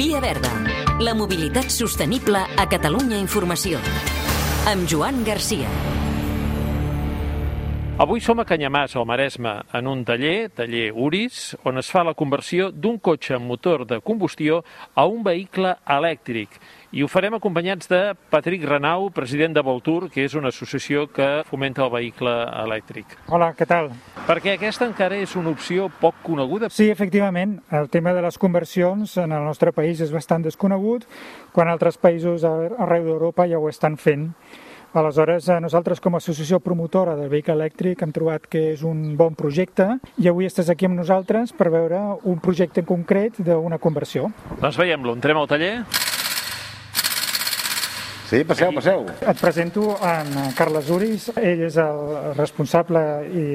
Via Verda. La mobilitat sostenible a Catalunya Informació. Amb Joan Garcia. Avui som a Canyamàs, al Maresme, en un taller, taller Uris, on es fa la conversió d'un cotxe amb motor de combustió a un vehicle elèctric. I ho farem acompanyats de Patrick Renau, president de Voltur, que és una associació que fomenta el vehicle elèctric. Hola, què tal? Perquè aquesta encara és una opció poc coneguda. Sí, efectivament, el tema de les conversions en el nostre país és bastant desconegut, quan altres països arreu d'Europa ja ho estan fent. Aleshores, eh, nosaltres com a associació promotora del vehicle elèctric hem trobat que és un bon projecte i avui estàs aquí amb nosaltres per veure un projecte en concret d'una conversió. Doncs veiem-lo, entrem al taller. Sí, passeu, passeu. Et presento en Carles Uris, ell és el responsable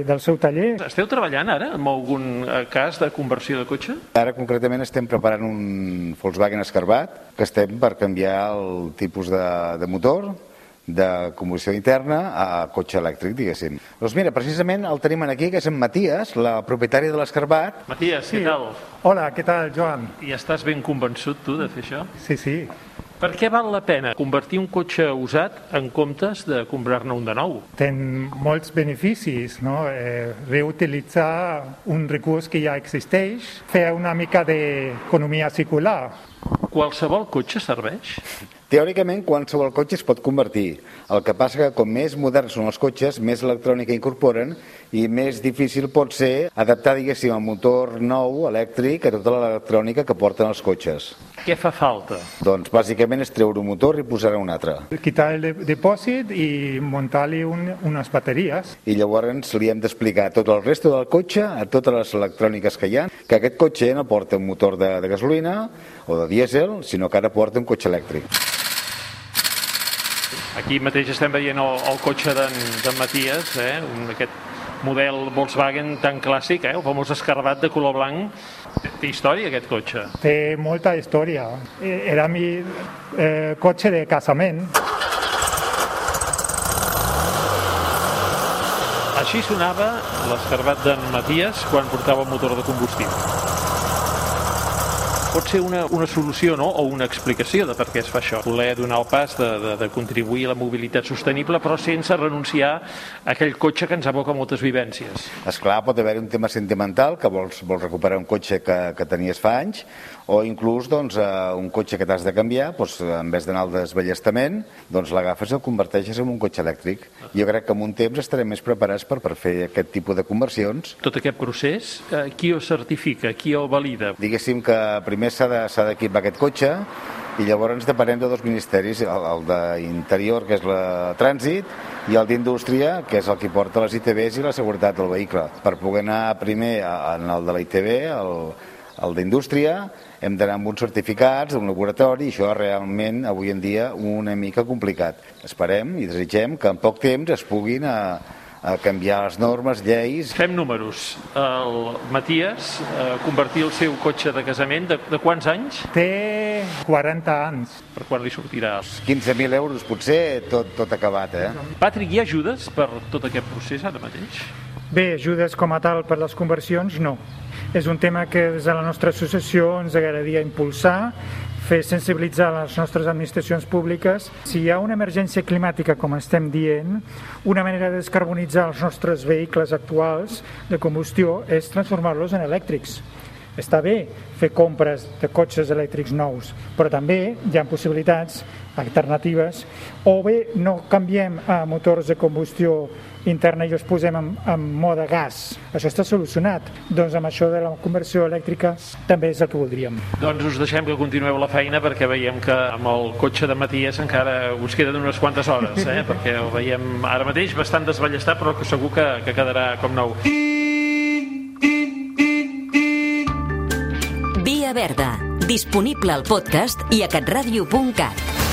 del seu taller. Esteu treballant ara en algun eh, cas de conversió de cotxe? Ara concretament estem preparant un Volkswagen Escarbat, que estem per canviar el tipus de, de motor, de combustió interna a cotxe elèctric, diguéssim. Doncs mira, precisament el tenim aquí, que és en Matías, la propietària de l'Escarbat. Matías, Sí. què tal? Hola, què tal, Joan? I estàs ben convençut, tu, de fer això? Sí, sí. Per què val la pena convertir un cotxe usat en comptes de comprar-ne un de nou? Té molts beneficis, no? Eh, reutilitzar un recurs que ja existeix, fer una mica d'economia circular. Qualsevol cotxe serveix? Teòricament, qualsevol cotxe es pot convertir. El que passa que com més moderns són els cotxes, més electrònica incorporen i més difícil pot ser adaptar, diguéssim, el motor nou, elèctric, a tota l'electrònica que porten els cotxes. Què fa falta? Doncs bàsicament és treure un motor i posar un altre. Quitar el de- dipòsit i muntar-li un, unes bateries. I llavors li hem d'explicar tot el resto del cotxe, a totes les electròniques que hi ha, que aquest cotxe no porta un motor de, de gasolina o de dièsel, sinó que ara porta un cotxe elèctric. Aquí mateix estem veient el, el cotxe d'en Matías, eh? un, aquest model Volkswagen tan clàssic, eh? el famós escarbat de color blanc. Té, té història, aquest cotxe. Té molta història. Eh, Era mi eh, cotxe de casament. Així sonava l'escarbat d'en Matías quan portava el motor de combustió. Pot ser una, una solució no? o una explicació de per què es fa això. Voler donar el pas de, de, de contribuir a la mobilitat sostenible però sense renunciar a aquell cotxe que ens aboca moltes vivències. És clar, pot haver un tema sentimental, que vols, vols recuperar un cotxe que, que tenies fa anys, o inclús doncs, eh, un cotxe que t'has de canviar, doncs, en vez d'anar al desballestament, doncs l'agafes i el converteixes en un cotxe elèctric. Jo crec que en un temps estarem més preparats per, per fer aquest tipus de conversions. Tot aquest procés, eh, qui ho certifica, qui el valida? Diguéssim que primer de- s'ha d'equipar aquest cotxe i llavors depenem de dos ministeris, el, el d'Interior, que és la Trànsit, i el d'Indústria, que és el que porta les ITBs i la seguretat del vehicle. Per poder anar primer en el de la ITB, el, el d'Indústria, hem d'anar amb uns certificats, un laboratori, i això realment, avui en dia, una mica complicat. Esperem i desitgem que en poc temps es puguin a, a canviar les normes, lleis, Fem números. El Matías eh, convertir el seu cotxe de casament de, de quants anys? Té 40 anys. Per quan li sortirà? 15.000 euros potser, tot, tot acabat, eh? Patrick, hi ha ajudes per tot aquest procés ara mateix? Bé, ajudes com a tal per les conversions, no. És un tema que des de la nostra associació ens agradaria impulsar, fer sensibilitzar les nostres administracions públiques. Si hi ha una emergència climàtica, com estem dient, una manera de descarbonitzar els nostres vehicles actuals de combustió és transformar-los en elèctrics. Està bé fer compres de cotxes elèctrics nous, però també hi ha possibilitats alternatives, o bé no canviem a motors de combustió interna i els posem en, en mode gas. Això està solucionat. Doncs amb això de la conversió elèctrica també és el que voldríem. Doncs us deixem que continueu la feina perquè veiem que amb el cotxe de Matías encara us queden unes quantes hores, eh? perquè el veiem ara mateix bastant desballestat però que segur que, que quedarà com nou. Via Verda. Disponible al podcast i a catradio.cat.